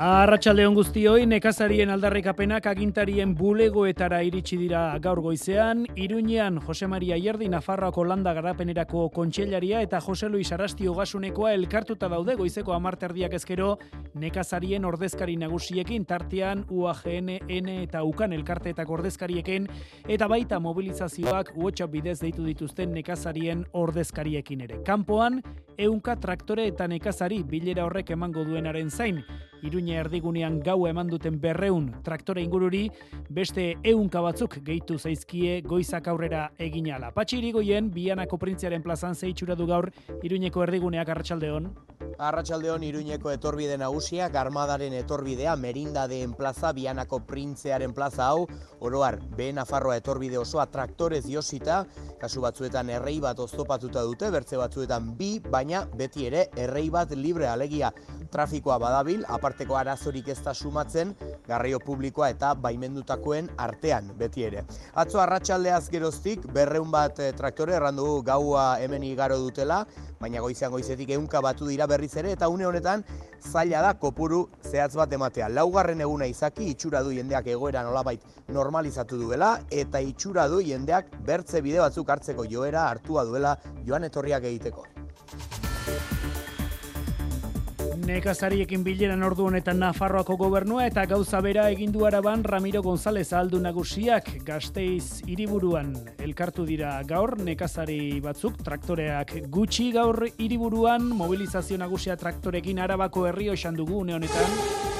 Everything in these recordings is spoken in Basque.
Arratxaldeon guztioi, nekazarien aldarrikapenak agintarien bulegoetara iritsi dira. Gaur goizean, Iruñean Jose Maria Ierdi Nafarroako landa garapenerako kontxellaria eta Jose Luis Arasti Ogasunekoa elkartuta daude goizeko amarterdiak ezkero. Nekazarien ordezkari nagusiekin tartean UAGN, N eta UKAN elkarteetako ordezkariekin eta baita mobilizazioak WhatsApp bidez deitu dituzten nekazarien ordezkariekin ere. Kanpoan, eunka traktore eta nekazari bilera horrek emango duenaren zain, Iruña erdigunean gau eman duten berreun traktore ingururi, beste eunka batzuk gehitu zaizkie goizak aurrera egin ala. Patxi irigoien, bianako printziaren plazan zeitxura du gaur Iruñeko erdiguneak arratsaldeon. Arratsaldeon Iruñeko etorbide nagusiak armadaren etorbidea Merindadeen plaza Bianako printzearen plaza hau oroar B Nafarroa etorbide osoa traktorez josita kasu batzuetan errei bat oztopatuta dute bertze batzuetan bi baina beti ere errei bat libre alegia trafikoa badabil aparteko arazorik ez da sumatzen garraio publikoa eta baimendutakoen artean beti ere. Atzo arratsaldeaz geroztik berreun bat eh, traktore errandu gaua hemen igaro dutela, baina goizean goizetik ehunka batu dira berriz ere eta une honetan zaila da kopuru zehatz bat ematea. Laugarren eguna izaki itxura du jendeak egoera nolabait normalizatu duela eta itxura du jendeak bertze bide batzuk hartzeko joera hartua duela joan etorriak egiteko. Nekazariekin bileran ordu honetan Nafarroako gobernua eta gauza bera egindu araban Ramiro González aldu nagusiak gazteiz hiriburuan elkartu dira. Gaur nekazari batzuk traktoreak gutxi gaur hiriburuan mobilizazio nagusia traktorekin arabako herri osan dugu une honetan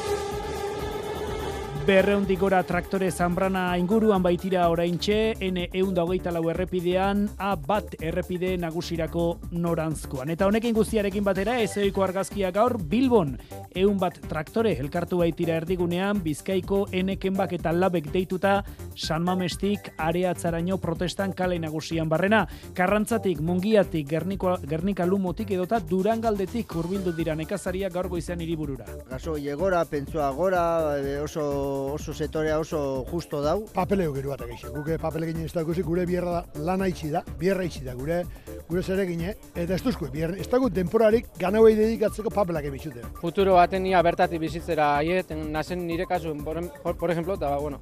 Berreundik gora traktore zanbrana inguruan baitira oraintxe, N eun hogeita lau errepidean, A bat errepide nagusirako norantzkoan. Eta honekin guztiarekin batera, ezoiko argazkia gaur, Bilbon, eun bat traktore elkartu baitira erdigunean, Bizkaiko N kenbak eta labek deituta, San Mamestik, areatzaraino protestan kale nagusian barrena. Karrantzatik, mungiatik, gerniko, gernika lumotik edota durangaldetik urbildu dira nekazaria gaur goizan hiriburura. Gaso, egora, pentsua gora, oso oso setorea oso justo dau. Papeleo gero bat egixe. Guke papele ginen ez dakuzi, gure bierra da, lana itxi da, bierra itxi da, gure gure zere gine, eta ez duzko, bierra, ez dago temporarik ganauei dedikatzeko papelak ebitxute. Futuro baten ia bertatik bizitzera aiet, nazen nire kasu, por, por ejemplo, eta, bueno,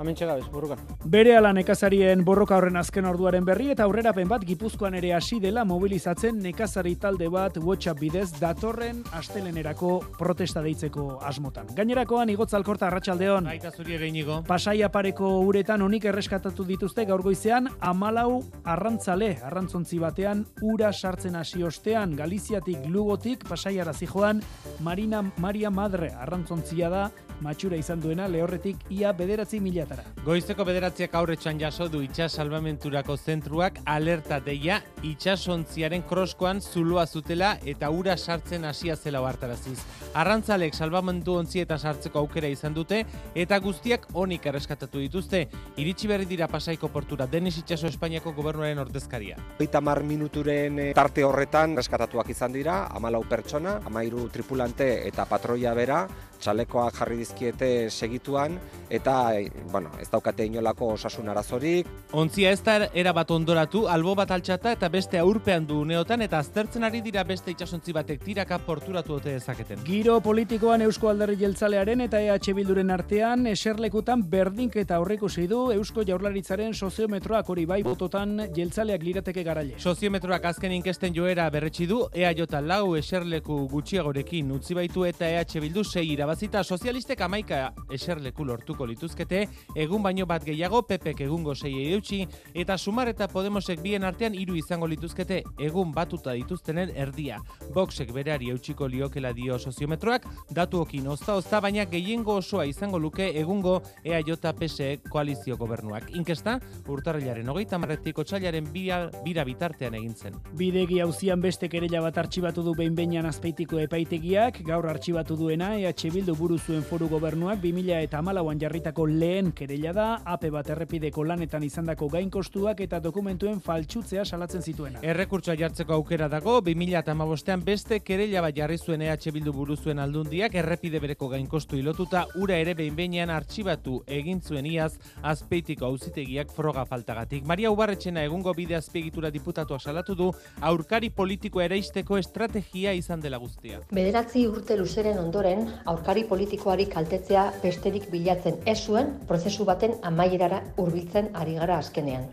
Hemen txegabez, borrokan. Bere ala nekazarien borroka horren azken orduaren berri eta aurrerapen bat Gipuzkoan ere hasi dela mobilizatzen nekazari talde bat WhatsApp bidez datorren astelenerako protesta deitzeko asmotan. Gainerakoan igotza alkorta arratsaldeon. Baita zuri egeinigo. Pasaia pareko uretan onik erreskatatu dituzte gaur goizean amalau arrantzale arrantzontzi batean ura sartzen hasi ostean Galiziatik Lugotik pasaiara zijoan Marina Maria Madre arrantzontzia da matxura izan duena lehorretik ia bederatzi milatara. Goizeko bederatziak aurretxan jaso du itxas salvamenturako zentruak alerta deia itxasontziaren kroskoan zulua zutela eta ura sartzen hasia zela hartaraziz. Arrantzalek salvamentu ontzi eta sartzeko aukera izan dute eta guztiak onik erreskatatu dituzte. Iritsi berri dira pasaiko portura Denis Itxaso Espainiako gobernuaren ordezkaria. Oita mar minuturen eh, tarte horretan reskatatuak izan dira, amalau pertsona, amairu tripulante eta patroia bera, txalekoak jarri dizkiete segituan eta bueno, ez daukate inolako osasun arazorik. Ontzia ez da era bat ondoratu, albo bat altxata eta beste aurpean du uneotan eta aztertzen ari dira beste itsasontzi batek tiraka porturatu ote dezaketen. Giro politikoan Eusko Alderri Jeltzalearen eta EH Bilduren artean eserlekutan berdinketa aurreikusi du Eusko Jaurlaritzaren soziometroak hori bai bototan jeltzaleak lirateke garaile. Soziometroak azken inkesten joera berretsi du EAJ lau eserleku gutxiagorekin utzi baitu eta EH Bildu sei irabazita sozialistek amaika eserleku lortuko lituzkete, egun baino bat gehiago pepek egungo sei eutxi, eta sumar eta Podemosek bien artean hiru izango lituzkete egun batuta dituztenen erdia. Boxek bereari eutxiko liokela dio soziometroak, datuokin ozta ozta, baina gehiengo osoa izango luke egungo EAJ PSE koalizio gobernuak. Inkesta, urtarrilaren hogeita marretik otxailaren bira, bira bitartean egintzen. Bidegi hauzian beste kerela bat artxibatu du behin behinan azpeitiko epaitegiak, gaur artxibatu duena EH Bildu buru zuen foru gobernuak 2000 eta amalauan jarritako lehen kerella da, AP bat errepideko lanetan izandako gain kostuak eta dokumentuen faltsutzea salatzen zituena. Errekurtsoa jartzeko aukera dago, 2000 eta amabostean beste kerella bat jarri zuen EH Bildu buruzuen aldundiak errepide bereko gain kostu ilotuta ura ere behin behinean artxibatu egin zuen iaz azpeitiko auzitegiak froga faltagatik. Maria Ubarretxena egungo bide azpiegitura diputatua salatu du aurkari politiko eraisteko estrategia izan dela guztia. Bederatzi urte luzeren ondoren, aurkari politikoari kaltetzea besterik bilatzen ez zuen prozesu baten amaierara hurbiltzen ari gara azkenean.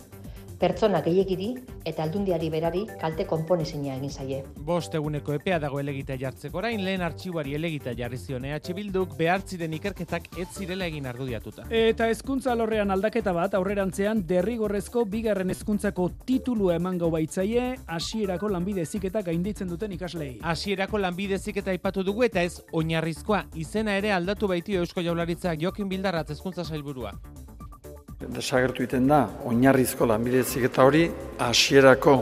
Pertsona gehiegiri eta aldundiari berari kalte konponezina egin zaie. Bost eguneko epea dago elegita jartzeko orain lehen artxibuari elegita jarri zion EH Bilduk behartziren ikerketak ez zirela egin argudiatuta. Eta hezkuntza alorrean aldaketa bat aurrerantzean derrigorrezko bigarren hezkuntzako titulua emango baitzaie hasierako lanbide heziketa gainditzen duten ikaslei. Hasierako lanbide heziketa aipatu dugu eta ez oinarrizkoa izena ere aldatu baitio Eusko Jaurlaritzak Jokin Bildarratz hezkuntza sailburua. Desagertu egiten da, oinarrizko lanbide heziketa hori hasierako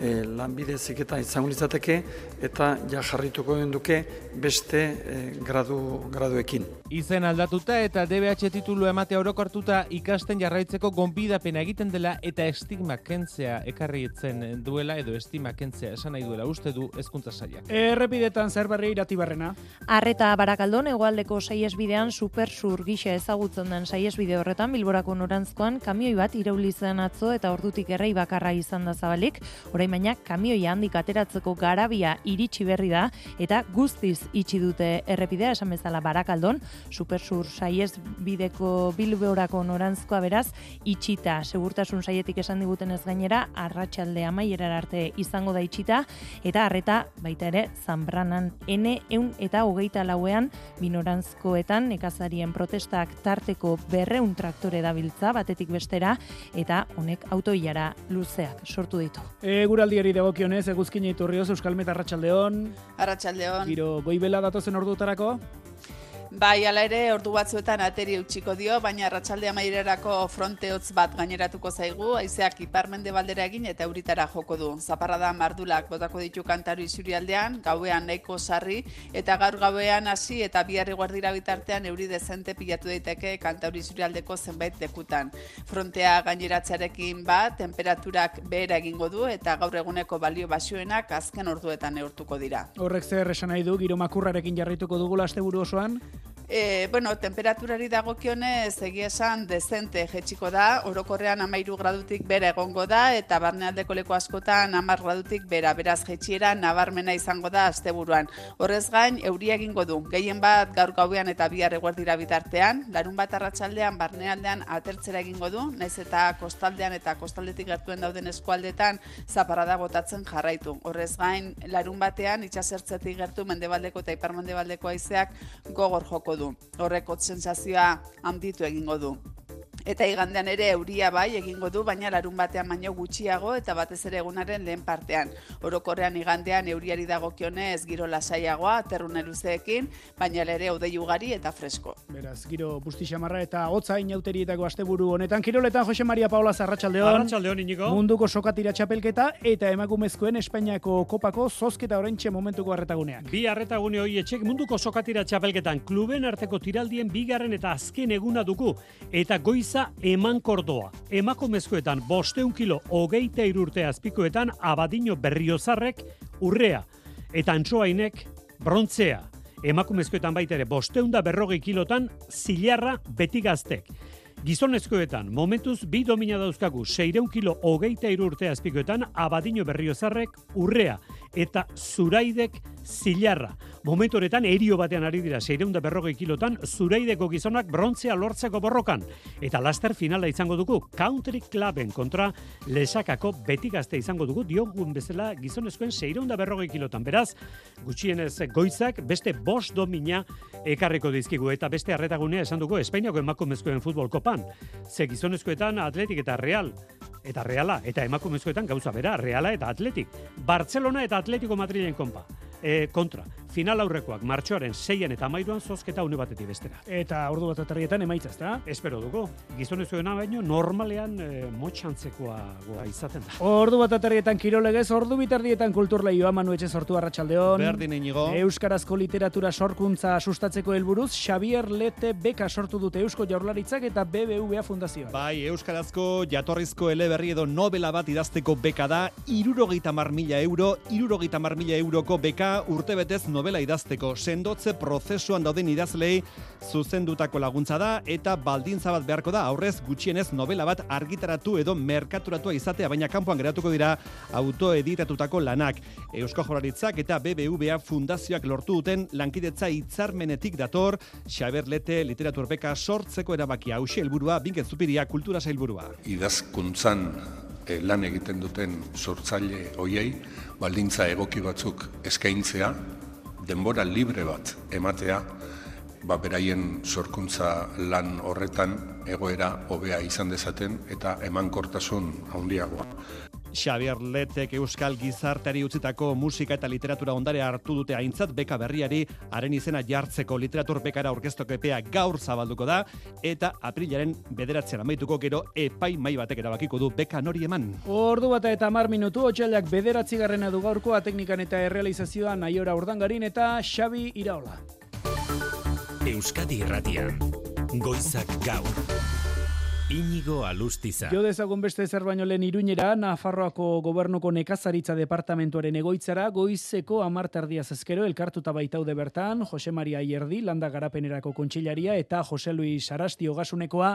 e, lanbide heziketa izango litzateke eta ja jarrituko den duke beste e, gradu, graduekin. Izen aldatuta eta DBH titulu ematea orokortuta ikasten jarraitzeko gonbidapena egiten dela eta estigma kentzea ekarri etzen duela edo estima kentzea esan nahi duela uste du hezkuntza saia. Errepidetan zer berri iratibarrena. Arreta Barakaldon hegoaldeko saiesbidean supersur gisa ezagutzen den saiesbide horretan Bilborako norantzkoan kamioi bat irauli zen atzo eta ordutik errei bakarra izan da zabalik. Orain baina kamioia handik ateratzeko garabia iritsi berri da eta guztiz itxi dute errepidea esan bezala Barakaldon supersur saiez bideko bilbeorako norantzkoa beraz itxita segurtasun saietik esan diguten ez gainera arratsalde amaierar arte izango da itxita eta harreta baita ere zanbranan N eun eta hogeita lauean binorantzkoetan nekazarien protestak tarteko berreun traktore dabiltza batetik bestera eta honek autoiara luzeak sortu ditu. Eguraldiari dagokionez eguzkin iturrioz Euskal Meta Arratsaldeon. Arratsaldeon. Giro goibela datozen ordutarako. Bai, ala ere, ordu batzuetan ateri utxiko dio, baina arratsalde amairerako fronte hotz bat gaineratuko zaigu, haizeak iparmende baldera egin eta euritara joko du. Zaparrada mardulak botako ditu kantaru isurialdean, gauean nahiko sarri, eta gaur gauean hasi eta biharri guardira bitartean euri dezente pilatu daiteke kantaru isurialdeko zenbait dekutan. Frontea gaineratzearekin bat, temperaturak behera egingo du, eta gaur eguneko balio basioenak azken orduetan neurtuko dira. Horrek zer esan nahi du, giro makurrarekin jarrituko dugu asteburu osoan? E, bueno, temperaturari dagokionez egia esan dezente jetxiko da, orokorrean amairu gradutik bera egongo da, eta barnealdeko leku askotan amar gradutik bera, beraz jetxiera nabarmena izango da asteburuan. Horrez gain, euria egingo du, gehien bat gaur gauean eta bihar eguerdira bitartean, larun bat arratsaldean barnealdean atertzera egingo du, naiz eta kostaldean eta kostaldetik gertuen dauden eskualdetan zaparrada botatzen jarraitu. Horrez gain, larun batean itxasertzetik gertu mendebaldeko eta iparmendebaldeko aizeak gogor joko du. Horrek sensazioa handitu egingo du. Eta igandean ere euria bai egingo du, baina larun batean baino gutxiago eta batez ere egunaren lehen partean. Orokorrean igandean euriari dagokionez giro lasaiagoa, terrune luzeekin, baina ere odei ugari eta fresko. Beraz, giro busti xamarra eta hotza inauterietako asteburu honetan. Kiroletan Jose Maria Paula Zarratxaldeon. Arratxaldeon, Inigo. Munduko sokatira txapelketa eta emakumezkoen Espainiako kopako zozketa orentxe momentuko arretaguneak. Bi arretagune hoi etxek munduko sokatira txapelketan kluben arteko tiraldien bigarren eta azken eguna dugu. Eta goiz Giza eman kordoa. Emakumezkoetan bosteun kilo hogeita irurte azpikoetan abadino berriozarrek urrea. Eta antsoainek brontzea. Emakumezkoetan baita ere bosteun da berrogei kilotan zilarra beti gaztek. Gizonezkoetan, momentuz bi domina dauzkagu, seireun kilo hogeita irurte azpikoetan, abadino berriozarrek urrea eta zuraidek zilarra. Momentu honetan erio batean ari dira 600 berrogei kilotan zuraideko gizonak brontzea lortzeko borrokan. Eta laster finala izango dugu Country Cluben kontra lesakako beti gazte izango dugu diogun bezala gizonezkoen 600 berrogei kilotan. Beraz, gutxienez goizak beste bost domina ekarriko dizkigu eta beste arretagunea esan dugu Espainiako emakumezkoen futbol kopan. Ze gizonezkoetan atletik eta real eta reala, eta emakumezkoetan gauza bera, reala eta atletik. Barcelona eta Atlético Madrid en compa. E, kontra. Final aurrekoak martxoaren 6 eta amairuan zozketa une batetik bestera. Eta ordu bat aterrietan emaitza, ezta? Espero dugu. Gizonezuena baino normalean e, motxantzekoa goa izaten da. Ordu bat aterrietan kirolegez, ordu bitardietan kulturleioa manu etxe sortu arratsaldeon. Berdin inigo. Euskarazko literatura sorkuntza sustatzeko helburuz Xavier Lete beka sortu dute Eusko Jaurlaritzak eta BBVA Fundazioa. Bai, Euskarazko jatorrizko eleberri edo novela bat idazteko beka da, irurogeita mila euro, irurogeita mila euroko beka urtebetez novela idazteko. Sendotze prozesuan dauden idazlei zuzendutako laguntza da eta baldintza bat beharko da aurrez gutxienez novela bat argitaratu edo merkaturatua izatea, baina kanpoan geratuko dira autoeditatutako lanak. Eusko Jaurlaritzak eta BBVA Fundazioak lortu duten lankidetza hitzarmenetik dator Xaber Lete literatur beka sortzeko erabakia hausi helburua Binket Zupiria kultura sailburua. Idazkuntzan lan egiten duten sortzaile hoiei baldintza egoki batzuk eskaintzea, denbora libre bat ematea, ba beraien sorkuntza lan horretan egoera hobea izan dezaten eta emankortasun handiagoa. Xavier Letek Euskal Gizarteari utzitako musika eta literatura ondare hartu dute aintzat beka berriari haren izena jartzeko literatur bekara orkestoko epea gaur zabalduko da eta aprilaren bederatzean amaituko gero epai mai batek erabakiko du beka nori eman. Ordu bata eta mar minutu, otxailak bederatzi garrena du gaurkoa teknikan eta errealizazioa naiora urdangarin eta Xabi Iraola. Euskadi Irratian. Goizak gaur. Inigo Alustiza. Jo dezagun beste zer baino lehen iruñera, Nafarroako gobernuko nekazaritza departamentuaren egoitzara, goizeko amarterdia zezkero elkartuta baitaude bertan, Jose Maria Ierdi, landa garapenerako kontsilaria, eta Jose Luis Arasti ogasunekoa,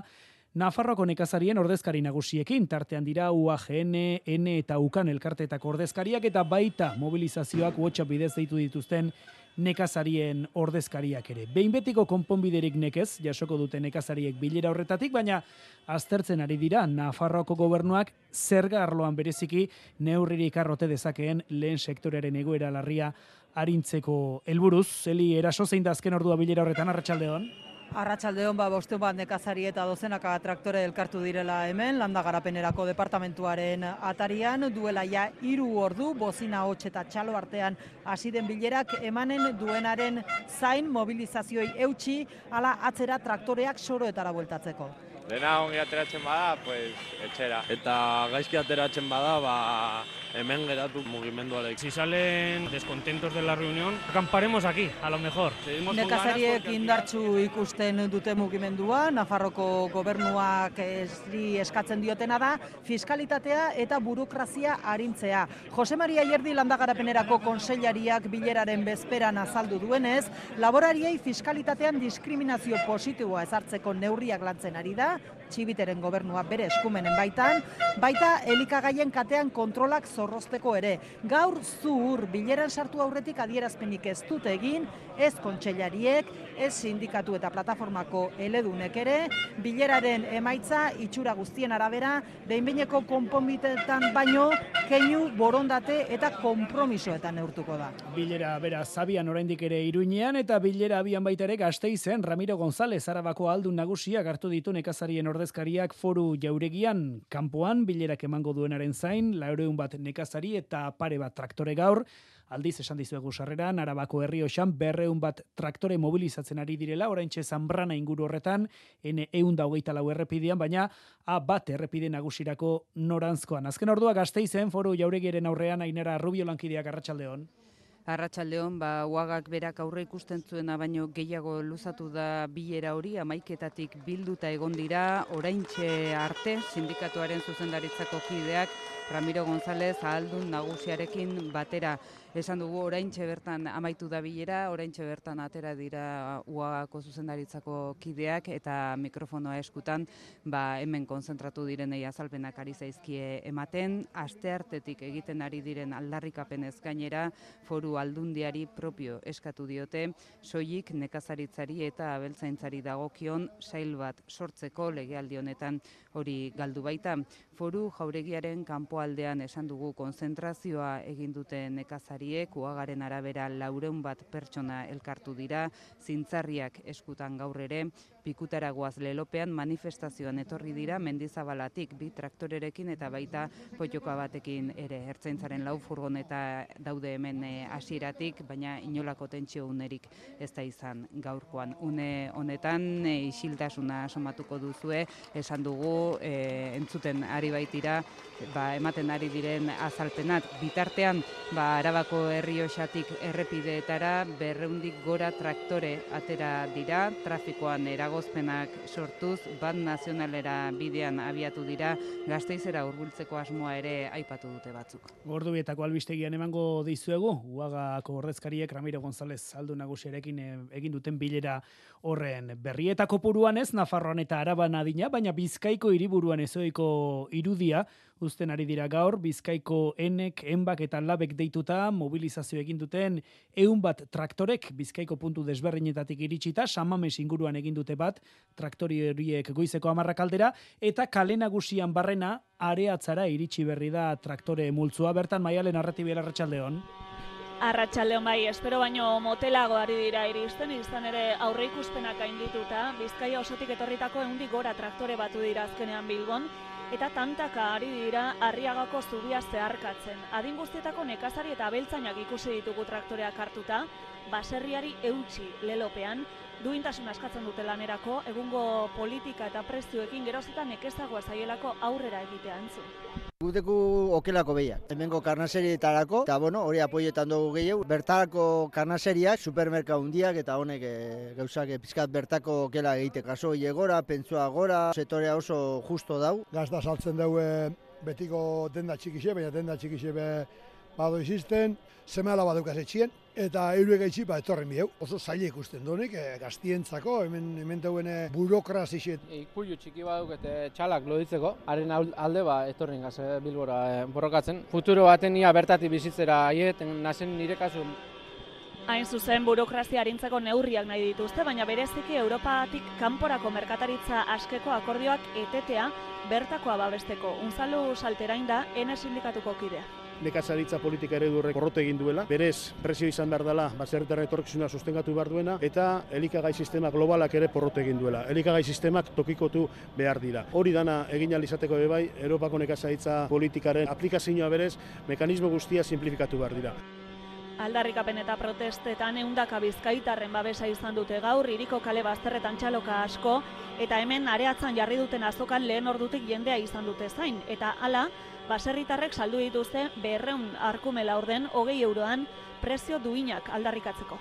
Nafarroako nekazarien ordezkari nagusiekin, tartean dira UAGN, N eta UKAN elkarteetako ordezkariak, eta baita mobilizazioak WhatsApp bidez deitu dituzten nekazarien ordezkariak ere. Behin betiko konponbiderik nekez, jasoko dute nekazariek bilera horretatik, baina aztertzen ari dira Nafarroako gobernuak zerga arloan bereziki neurririk arrote dezakeen lehen sektorearen egoera larria arintzeko helburuz. Zeli eraso zein da azken ordua bilera horretan, arratsaldeon. Arratsaldeon ba bosteun bat nekazari eta dozenaka traktore elkartu direla hemen landa garapenerako departamentuaren atarian duela ja hiru ordu bozina hots eta txalo artean hasi den bilerak emanen duenaren zain mobilizazioi eutxi ala atzera traktoreak soroetara bueltatzeko. Dena ongi ateratzen bada, pues, etxera. Eta gaizki ateratzen bada, ba, hemen geratu mugimenduarek. Si salen descontentos de la reunión, acamparemos aquí, a lo mejor. Nekazariek indartzu ikusten dute mugimendua, Nafarroko gobernuak esri eskatzen diotena da, fiskalitatea eta burokrazia arintzea. Jose Maria Ierdi landagarapenerako konseilariak bileraren bezperan azaldu duenez, laborariei fiskalitatean diskriminazio positiboa ezartzeko neurriak lantzen ari da, txibiteren gobernua bere eskumenen baitan, baita elikagaien katean kontrolak zorrozteko ere. Gaur zuhur bileran sartu aurretik adierazpenik ez dute egin, ez kontseilariek, ez sindikatu eta plataformako eledunek ere, bileraren emaitza itxura guztien arabera, behinbeineko konponbitetan baino, keinu borondate eta konpromisoetan neurtuko da. Bilera bera zabian oraindik ere iruinean eta bilera abian baita ere gazteizen Ramiro González Arabako aldun nagusiak hartu ditu nekazarien ordezkariak foru jauregian kanpoan bilerak emango duenaren zain, laureun bat nekazari eta pare bat traktore gaur, aldiz esan dizuegu sarreran, Arabako herri osan berreun bat traktore mobilizatzen ari direla, orain zanbrana inguru horretan, ene eun da hogeita lau errepidean, baina a bat errepide nagusirako norantzkoan. Azken ordua gazteizen foru jauregiaren aurrean, ainera rubio lankideak arratsaldeon. Arratxaldeon, ba, uagak berak aurre ikusten zuena baino gehiago luzatu da bilera hori, amaiketatik bilduta egon dira, oraintxe arte, sindikatuaren zuzendaritzako kideak, Ramiro González ahaldun nagusiarekin batera esan dugu oraintxe bertan amaitu da bilera, oraintxe bertan atera dira UAGako zuzendaritzako kideak eta mikrofonoa eskutan ba, hemen konzentratu direnei azalpenak ari zaizkie ematen, aste hartetik egiten ari diren aldarrikapenez gainera foru aldundiari propio eskatu diote, soilik nekazaritzari eta abeltzaintzari dagokion sail bat sortzeko legealdi honetan hori galdu baita. Foru jauregiaren kanpoaldean esan dugu konzentrazioa egin dute nekazariek, uagaren arabera laureun bat pertsona elkartu dira, zintzarriak eskutan gaur ere, pikutaragoaz lelopean manifestazioan etorri dira mendizabalatik bi traktorerekin eta baita potioka batekin ere ertzaintzaren lau furgoneta daude hemen eh, hasieratik, baina inolako tentsio unerik ez da izan gaurkoan. Une honetan e, isiltasuna somatuko duzue, esan dugu e, entzuten ari baitira, ba, ematen ari diren azalpenat. Bitartean, ba, arabako herri osatik errepideetara berreundik gora traktore atera dira, trafikoan eragozpenak sortuz, bat nazionalera bidean abiatu dira, gazteizera urbultzeko asmoa ere aipatu dute batzuk. Gordu bietako albistegian emango dizuegu, uagako horrezkariek Ramiro González aldu nagusiarekin eh, egin duten bilera horren berrietako puruan ez, Nafarroan eta Araban adina, baina Bizkaiko hiriburuan ezoiko irudia, uzten ari dira gaur, Bizkaiko enek, enbak eta labek deituta, mobilizazio egin duten, eun bat traktorek, Bizkaiko puntu desberrinetatik iritsita, samames inguruan egin dute bat, traktori horiek goizeko amarrak aldera, eta kale nagusian barrena, areatzara iritsi berri da traktore multzua, bertan maialen arratibiela ratxaldeon. Arratxaldeon bai, espero baino motelago ari dira iristen, izan ere aurre ikuspenak gaindituta, Bizkaia osotik etorritako eundik gora traktore batu dira azkenean Bilbon, eta tantaka ari dira arriagako zubia zeharkatzen. Adin guztietako nekazari eta beltzainak ikusi ditugu traktoreak hartuta, baserriari eutxi lelopean, duintasun askatzen dute lanerako, egungo politika eta prezioekin gerozetan nekezagoa zaielako aurrera egitea entzun. Guteku okelako behiak. Hemengo karnaserietarako, eta bueno, hori apoietan dugu gehiago. Bertarako karnaseriak, supermerka hundiak, eta honek e, gauzak e, pizkat bertako okela egite kaso. Iegora, pentsua gora, setorea oso justo dau. Gazda saltzen dugu betiko denda txikixe, baina denda txikixe be bado izisten, zeme alaba dukaz etxien, eta euruek gaitxi, ba, etorren biheu. Oso zaila ikusten duenik, e, gaztientzako, hemen, hemen dauen burokrazixet. Ikuiu txiki baduk eta txalak loditzeko, haren alde ba, etorren gaz, bilbora e, borrokatzen. Futuro baten ia bertati bizitzera aiet, nazen nire kasu Hain zuzen burokrazia harintzako neurriak nahi dituzte, baina bereziki Europatik kanporako merkataritza askeko akordioak etetea bertakoa babesteko. Unzalu salterain da, ene sindikatuko kidea nekazaritza politika ere durrek porrote egin duela, berez presio izan behar dela, baserritaren etorkizuna sostengatu behar duena, eta elikagai sistema globalak ere porrote egin duela. Elikagai sistemak tokikotu behar dira. Hori dana egin izateko ere bai, Europako nekazaritza politikaren aplikazioa berez, mekanismo guztia simplifikatu behar dira. Aldarrikapen eta protestetan eundaka bizkaitarren babesa izan dute gaur, iriko kale bazterretan txaloka asko, eta hemen areatzan jarri duten azokan lehen ordutik jendea izan dute zain. Eta hala, baserritarrek saldu dituzte berreun arkumela orden hogei euroan prezio duinak aldarrikatzeko.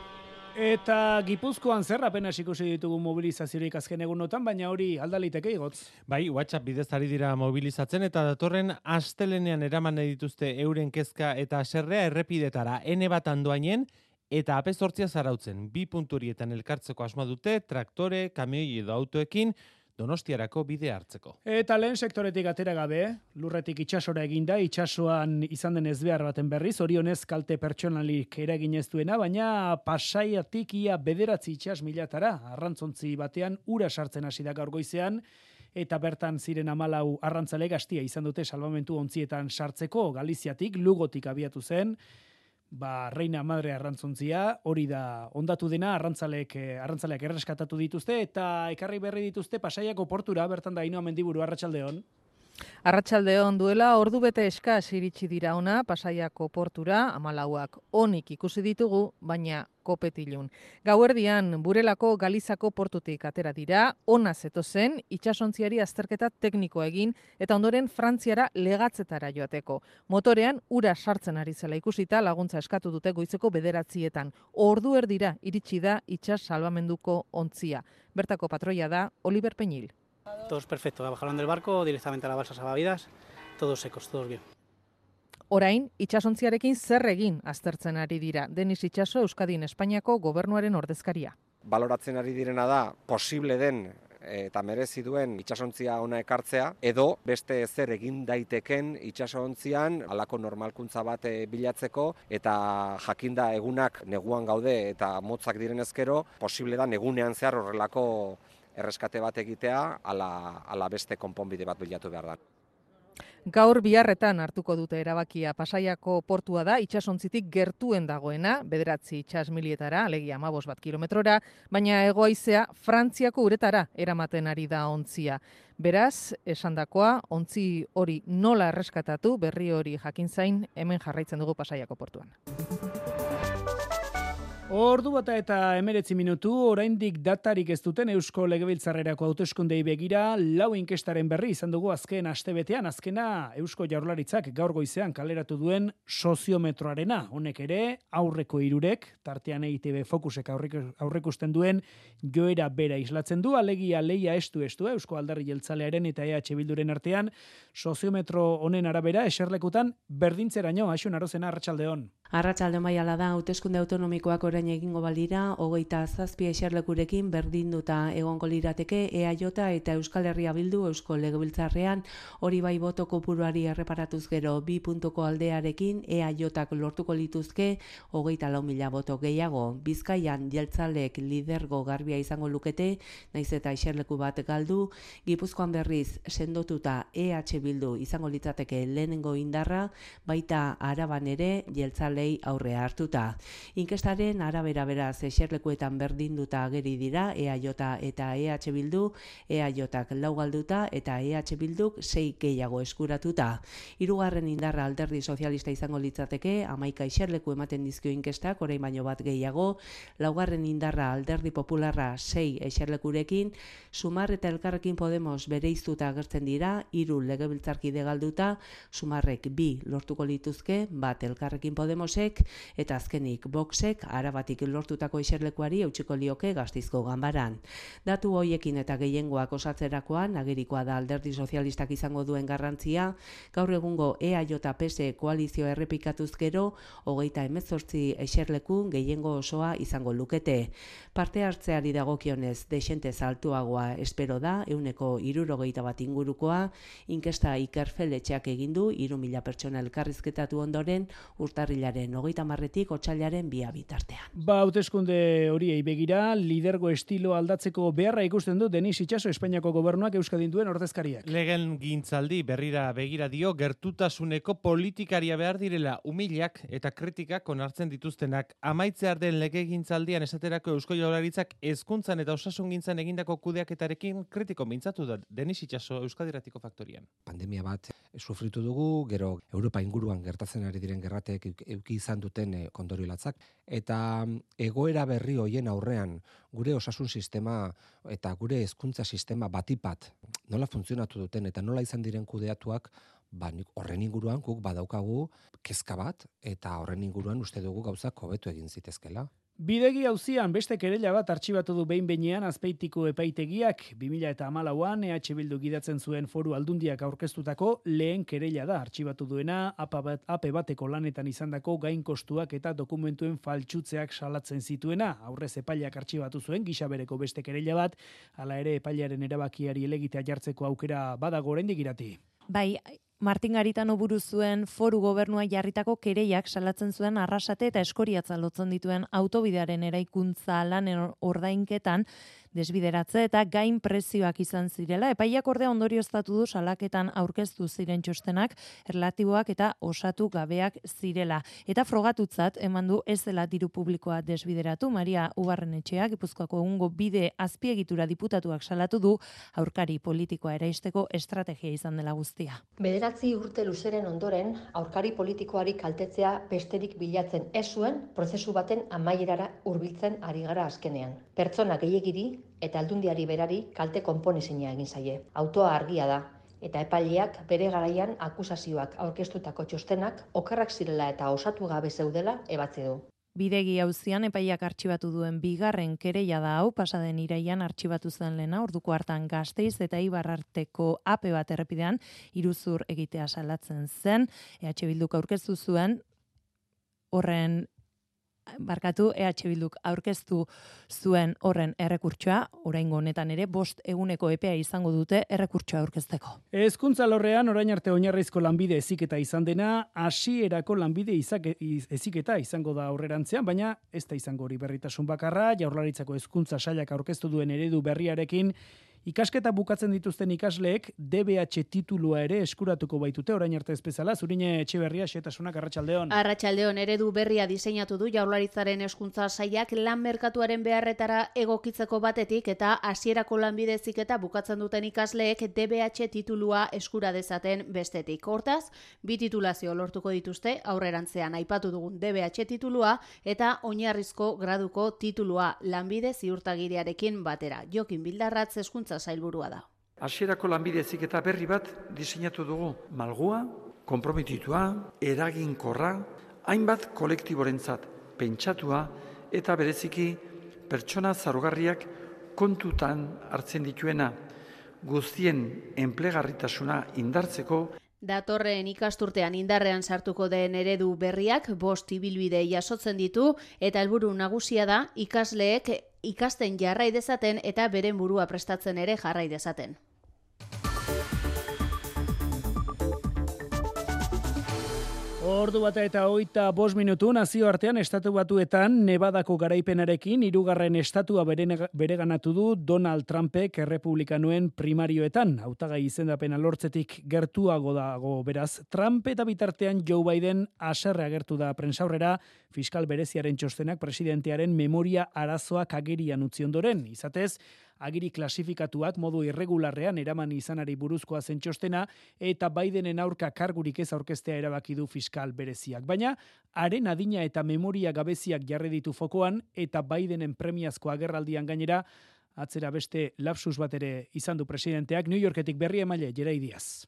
Eta Gipuzkoan zer apenas ikusi ditugu mobilizaziorik azken egunotan, baina hori aldaliteke igotz. Bai, WhatsApp bidez ari dira mobilizatzen eta datorren astelenean eraman dituzte euren kezka eta serrea errepidetara ene bat andoainen eta apezortzia zarautzen. Bi punturietan elkartzeko asma dute, traktore, kamioi edo autoekin, Donostiarako bide hartzeko. Eta lehen sektoretik atera gabe, lurretik itxasora eginda, itxasoan izan den ezbehar baten berriz, orionez kalte pertsonalik eragin ez duena, baina pasaiatik ia bederatzi itxas milatara, arrantzontzi batean, ura sartzen hasi da gaur goizean, eta bertan ziren amalau arrantzale gaztia izan dute salvamentu ontzietan sartzeko, Galiziatik, lugotik abiatu zen, ba, reina madre arrantzontzia, hori da ondatu dena, arrantzalek, eh, arrantzaleak erreskatatu dituzte, eta ekarri berri dituzte pasaiako portura, bertan da inoa mendiburu, arratsaldeon. Arratxaldeon duela ordu bete eskas iritsi dira ona pasaiako portura, amalauak onik ikusi ditugu, baina kopetilun. Gauerdian, burelako galizako portutik atera dira, ona zeto zen, itxasontziari azterketa tekniko egin, eta ondoren frantziara legatzetara joateko. Motorean, ura sartzen ari zela ikusita laguntza eskatu dute goizeko bederatzietan. Ordu erdira iritsi da itxas salvamenduko ontzia. Bertako patroia da Oliver Peñil. Todos perfecto, bajaron del barco directamente a la balsa salvavidas, todos secos, todos bien. Orain, itxasontziarekin zer egin aztertzen ari dira. Denis Itxaso, Euskadin Espainiako gobernuaren ordezkaria. Baloratzen ari direna da, posible den eta merezi duen itsasontzia ona ekartzea edo beste zer egin daiteken itsasontzian halako normalkuntza bat eh, bilatzeko eta jakinda egunak neguan gaude eta motzak diren ezkero posible da negunean zehar horrelako erreskate bat egitea ala, ala beste konponbide bat bilatu behar da. Gaur biharretan hartuko dute erabakia pasaiako portua da, itxasontzitik gertuen dagoena, bederatzi itxas milietara, alegia amabos bat kilometrora, baina egoaizea Frantziako uretara eramaten ari da ontzia. Beraz, esandakoa, ontzi hori nola erreskatatu, berri hori jakin zain, hemen jarraitzen dugu pasaiako portuan. Ordu bata eta emeretzi minutu, oraindik datarik ez duten Eusko Legebiltzarrerako hauteskundei begira, lau inkestaren berri izan dugu azken astebetean, azkena Eusko Jaurlaritzak gaur goizean kaleratu duen soziometroarena. Honek ere, aurreko irurek, tartean EITB fokusek aurrekusten duen, joera bera islatzen du, alegia leia estu estu, Eusko Aldarri Jeltzalearen eta EH Bilduren artean, soziometro honen arabera, eserlekutan, berdintzeraino, asun arozena, arratsaldeon. Arratsalde maiala da hauteskunde autonomikoak orain egingo balira, hogeita zazpi eserlekurekin berdinduta egongo lirateke EAJ eta Euskal Herria Bildu Eusko Legebiltzarrean hori bai boto kopuruari erreparatuz gero bi puntuko aldearekin EAJak lortuko lituzke hogeita lau mila boto gehiago. Bizkaian jeltzalek lidergo garbia izango lukete, naiz eta eserleku bat galdu, Gipuzkoan berriz sendotuta EH Bildu izango litzateke lehenengo indarra, baita araban ere jeltzale lei aurre hartuta. Inkestaren arabera beraz eserlekuetan berdinduta ageri dira EAJ eta EH Bildu, EAJak lau galduta eta EH Bilduk sei gehiago eskuratuta. Hirugarren indarra alderdi sozialista izango litzateke, amaika eserleku ematen dizkio inkestak, orain baino bat gehiago, laugarren indarra alderdi popularra sei eserlekurekin, sumar eta elkarrekin Podemos bere iztuta agertzen dira, hiru legebiltzarkide galduta, sumarrek bi lortuko lituzke, bat elkarrekin Podemos Podemosek eta azkenik Voxek arabatik lortutako iserlekuari eutxiko lioke gaztizko ganbaran. Datu hoiekin eta gehiengoak osatzerakoan, agerikoa da alderdi sozialistak izango duen garrantzia, gaur egungo EAJ-PS koalizio errepikatuz gero, hogeita emezortzi eserleku gehiengo osoa izango lukete. Parte hartzeari dagokionez desente zaltuagoa espero da, euneko irurogeita bat ingurukoa, inkesta ikerfeletxeak egindu, iru mila pertsona elkarrizketatu ondoren, urtarrilaren urriaren hogeita marretik otxailaren bia bitartean. Ba, hauteskunde horiei begira, lidergo estilo aldatzeko beharra ikusten du Denis Itxaso Espainiako gobernuak Euskadin duen ordezkariak. Legen gintzaldi berrira begira dio gertutasuneko politikaria behar direla umilak eta kritikak onartzen dituztenak. Amaitzear den lege gintzaldian esaterako Eusko Jaurlaritzak ezkuntzan eta osasun gintzan egindako kudeaketarekin kritiko mintzatu da Denis Itxaso Euskadiratiko faktorian. Pandemia bat sufritu dugu, gero Europa inguruan gertatzen ari diren gerratek eduki izan duten e, kondorio latzak. Eta mm, egoera berri hoien aurrean, gure osasun sistema eta gure hezkuntza sistema batipat nola funtzionatu duten eta nola izan diren kudeatuak, ba, horren inguruan guk badaukagu kezka bat eta horren inguruan uste dugu gauzak hobetu egin zitezkela. Bidegi hauzian beste kerela bat artxibatu du behin behinean azpeitiko epaitegiak 2000 eta amalauan EH Bildu gidatzen zuen foru aldundiak aurkeztutako lehen kerela da artxibatu duena ape bateko lanetan izandako gain kostuak eta dokumentuen faltsutzeak salatzen zituena. Aurrez epaileak artxibatu zuen gisa bereko beste kerela bat, hala ere epailearen erabakiari elegitea jartzeko aukera badago oraindik irati. Bai, Martin Garitano buru zuen foru gobernua jarritako kereiak salatzen zuen arrasate eta eskoriatza lotzen dituen autobidearen eraikuntza lanen ordainketan desbideratze eta gain prezioak izan zirela. Epaiak ordea ondorioztatu du salaketan aurkeztu ziren txostenak relatiboak eta osatu gabeak zirela. Eta frogatutzat eman du ez dela diru publikoa desbideratu. Maria Ubarren etxeak, Gipuzkoako egungo bide azpiegitura diputatuak salatu du aurkari politikoa eraisteko estrategia izan dela guztia. Bederatzi urte luzeren ondoren, aurkari politikoari kaltetzea besterik bilatzen ez zuen prozesu baten amaierara hurbiltzen ari gara azkenean. Pertsona gehiagiri eta aldundiari berari kalte konponezina egin zaie. Autoa argia da, eta epaileak bere garaian akusazioak aurkeztutako txostenak okerrak zirela eta osatu gabe zeudela ebatze du. Bidegi hauzian epaiak artxibatu duen bigarren kereia da hau, pasaden iraian artxibatu zen lena, orduko hartan gazteiz eta ibarrarteko ape bat errepidean, iruzur egitea salatzen zen, EH Bilduk aurkeztu zuen, horren barkatu EH Bilduk aurkeztu zuen horren errekurtsoa, oraingo honetan ere bost eguneko epea izango dute errekurtsoa aurkezteko. Hezkuntza lorrean orain arte oinarrizko lanbide eziketa izan dena, hasierako lanbide izak, eziketa izango da aurrerantzean, baina ez da izango hori berritasun bakarra, jaurlaritzako hezkuntza sailak aurkeztu duen eredu berriarekin Ikasketa bukatzen dituzten ikasleek DBH titulua ere eskuratuko baitute orain arte ez bezala. Zurine Etxeberria xetasunak Arratsaldeon. Arratsaldeon eredu berria diseinatu du Jaurlaritzaren eskuntza saiak lan merkatuaren beharretara egokitzeko batetik eta hasierako lanbide eta bukatzen duten ikasleek DBH titulua eskura dezaten bestetik. Hortaz, bi titulazio lortuko dituzte aurrerantzean aipatu dugun DBH titulua eta oinarrizko graduko titulua lanbide ziurtagiriarekin batera. Jokin Bildarratz eskuntza zailburua da. Hasierako lanbide eta berri bat diseinatu dugu malgua, konprometitua, eraginkorra, hainbat kolektiborentzat pentsatua eta bereziki pertsona zarugarriak kontutan hartzen dituena guztien enplegarritasuna indartzeko Datorren ikasturtean indarrean sartuko den eredu berriak bost ibilbide jasotzen ditu eta helburu nagusia da ikasleek ikasten jarrai dezaten eta beren burua prestatzen ere jarrai dezaten. Ordu bata eta oita bos minutu nazio artean estatu batuetan Nevadako garaipenarekin irugarren estatua bere ganatu du Donald Trumpek errepublikanuen primarioetan. Hautagai izendapena lortzetik gertuago dago beraz. Trump eta bitartean Joe Biden aserre agertu da prensaurrera fiskal bereziaren txostenak presidentearen memoria arazoak agerian utzi ondoren. Izatez, agiri klasifikatuak modu irregularrean eraman izanari buruzkoa zen txostena eta Bidenen aurka kargurik ez aurkestea erabaki du fiskal bereziak. Baina, haren adina eta memoria gabeziak jarri ditu fokoan eta Bidenen premiazko agerraldian gainera, atzera beste lapsus bat ere izan du presidenteak New Yorketik berri emaile Jeraidiaz.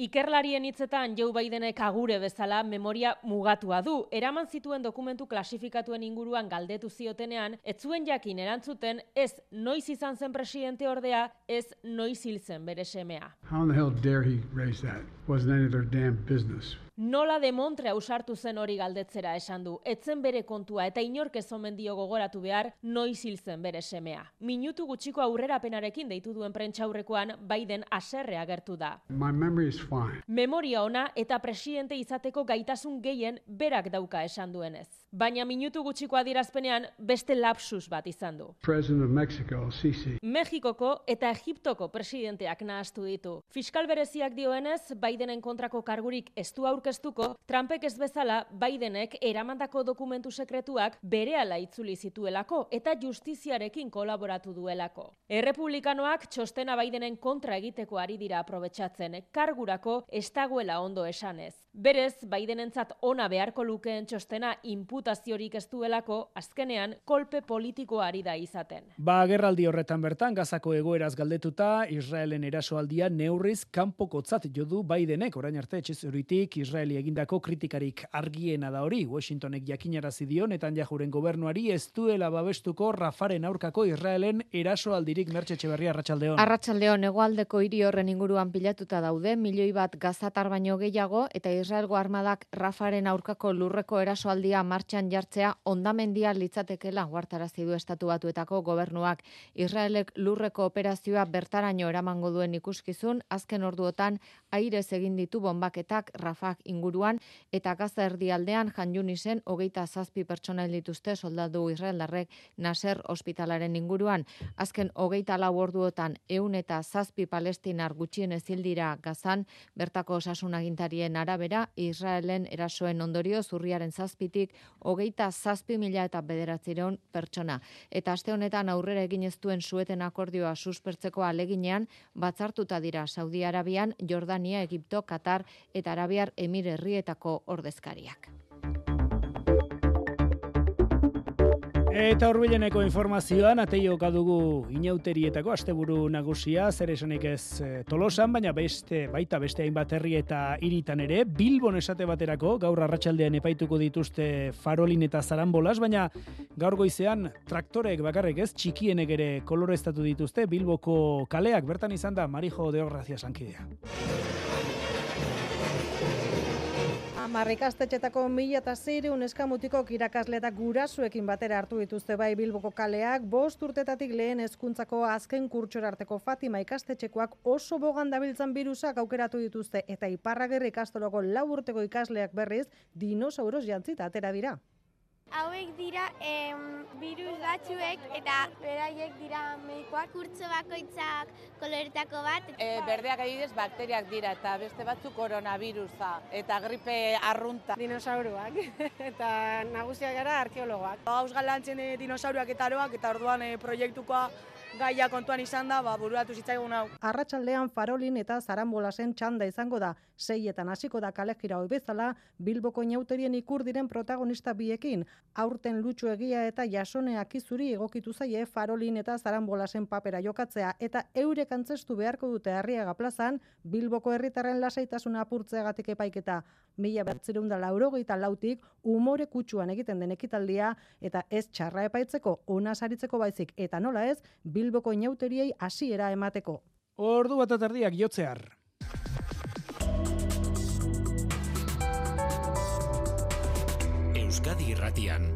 Ikerlarien hitzetan Joe Bidenek agure bezala memoria mugatua du. Eraman zituen dokumentu klasifikatuen inguruan galdetu ziotenean, ez zuen jakin erantzuten ez noiz izan zen presidente ordea, ez noiz hil zen bere semea. How in the hell dare he raise that? Wasn't any of their damn business. Nola de Montre ausartu zen hori galdetzera esan du. Etzen bere kontua eta inork ez omen dio gogoratu behar noiz hil zen bere semea. Minutu gutxiko aurrerapenarekin deitu duen prentxaurrekoan Biden aserre agertu da. My memory is fine. Memoria ona eta presidente izateko gaitasun gehien berak dauka esan duenez. Baina minutu gutxiko adierazpenean beste lapsus bat izan du. President of Mexico, Sisi. Mexikoko eta Egiptoko presidenteak nahastu ditu. Fiskal bereziak dioenez, Bidenen kontrako kargurik ez du aurkeztuko, Trumpek ez bezala Bidenek eramandako dokumentu sekretuak berehala itzuli zituelako eta justiziarekin kolaboratu duelako. Errepublikanoak txostena Bidenen kontra egiteko ari dira aprobetsatzen, kargurako ez dagoela ondo esanez. Berez, Bidenentzat ona beharko lukeen txostena imputaziorik ez duelako, azkenean kolpe politikoa ari da izaten. Ba, gerraldi horretan bertan, gazako egoeraz galdetuta, Israelen erasoaldia neurriz kanpokotzat jodu Bidenek, orain arte etxezuritik, Israeli egindako kritikarik argiena da hori, Washingtonek jakinarazi dio jajuren gobernuari ez duela babestuko Rafaren aurkako Israelen erasoaldirik mertxe txeberria Arratxaldeon. Arratxaldeon, egoaldeko hiri horren inguruan pilatuta daude, milioi bat gazatar baino gehiago, eta Israelgo armadak Rafaren aurkako lurreko erasoaldia martxan jartzea ondamendia litzatekela guartarazi du estatu batuetako gobernuak. Israelek lurreko operazioa bertaraino eramango duen ikuskizun, azken orduotan aire egin ditu bombaketak Rafak inguruan eta gaza erdialdean janjunisen hogeita zazpi pertsona dituzte soldadu Israeldarrek Nasser ospitalaren inguruan. Azken hogeita lau orduotan eun eta zazpi palestinar gutxien ezildira gazan, bertako osasunagintarien arabera Israelen erasoen ondorio zurriaren zazpitik hogeita zazpi mila eta bederatzireun pertsona. Eta aste honetan aurrera egin ez duen sueten akordioa suspertzeko aleginean, batzartuta dira Saudi Arabian, Jordania, Egipto, Katar eta Arabiar Emir ordezkariak. Eta horbileneko informazioan, ateio dugu inauterietako asteburu nagusia, zer esanik ez e, tolosan, baina beste, baita beste hainbat herri eta iritan ere, Bilbon esate baterako, gaur arratsaldean epaituko dituzte farolin eta zarambolas, baina gaur goizean traktorek bakarrik ez, txikienek ere koloreztatu dituzte, Bilboko kaleak, bertan izan da, Marijo Deograzia Sankidea. Marrikastetxetako mila eta zeire uneska mutiko kirakasletak gurasuekin batera hartu dituzte bai Bilboko kaleak, bost urtetatik lehen hezkuntzako azken kurtsora arteko Fatima ikastetxekoak oso bogan dabiltzan birusak aukeratu dituzte eta iparragerri ikastoloko lau urteko ikasleak berriz dinosauros jantzita atera dira. Hauek dira em, virus batzuek eta beraiek dira medikoak. Kurtzo bakoitzak koloretako bat. E, berdeak adibidez bakteriak dira eta beste batzuk koronavirusa eta gripe arrunta. Dinosauruak eta nagusiak gara arkeologoak. Gauz galantzen e, dinosauruak eta aroak eta orduan e, proiektukoa gaia kontuan izan da, ba, buruatu zitzaigun hau. Arratsaldean Farolin eta Zarambolasen txanda izango da. Seietan hasiko da kalejira hoi bezala, Bilboko inauterien ikur diren protagonista biekin. Aurten lutxu egia eta jasoneak izuri egokitu zaie Farolin eta Zarambolasen papera jokatzea eta eurek antzestu beharko dute Arriaga plazan, Bilboko herritarren lasaitasuna apurtzeagatik epaiketa. Mila bertzireun da laurogeita lautik, umore kutsuan egiten den ekitaldia eta ez txarra epaitzeko, ona saritzeko baizik eta nola ez, Bilboko inauteriei hasiera emateko. Ordu bat atardiak jotzear. Euskadi irratian,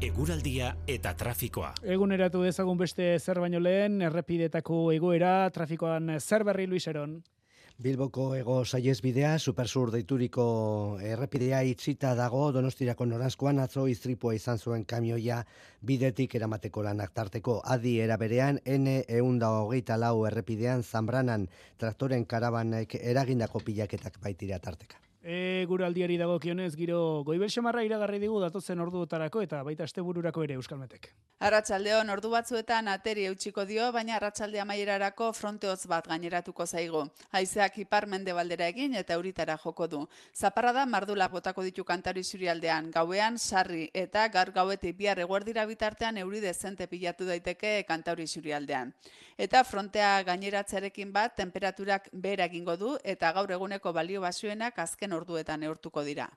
eguraldia eta trafikoa. Eguneratu dezagun beste zer baino lehen, errepidetako egoera, trafikoan zer berri Luiseron. Bilboko ego saiez bidea, supersur deituriko errepidea itxita dago, donostirako norazkoan atzo iztripua izan zuen kamioia bidetik eramateko lanak tarteko. Adi eraberean, N eunda hogeita lau errepidean zambranan traktoren karabanek eragindako pilaketak baitira tarteka. E, guraldiari dagokionez giro goibel xamarra iragarri digu datotzen orduotarako eta baita astebururako ere Euskalmetek. Arratsaldeon ordu batzuetan ateri eutxiko dio, baina arratsalde amaierarako fronte hotz bat gaineratuko zaigu. Haizeak ipar mendebaldera egin eta euritara joko du. Zaparrada mardula botako ditu kantari zurialdean, gauean sarri eta gar gauetik bihar eguerdira bitartean euri dezente pilatu daiteke kantauri zurialdean. Eta frontea gaineratzearekin bat temperaturak behera egingo du eta gaur eguneko balio basuenak azken orduetan neurtuko dira.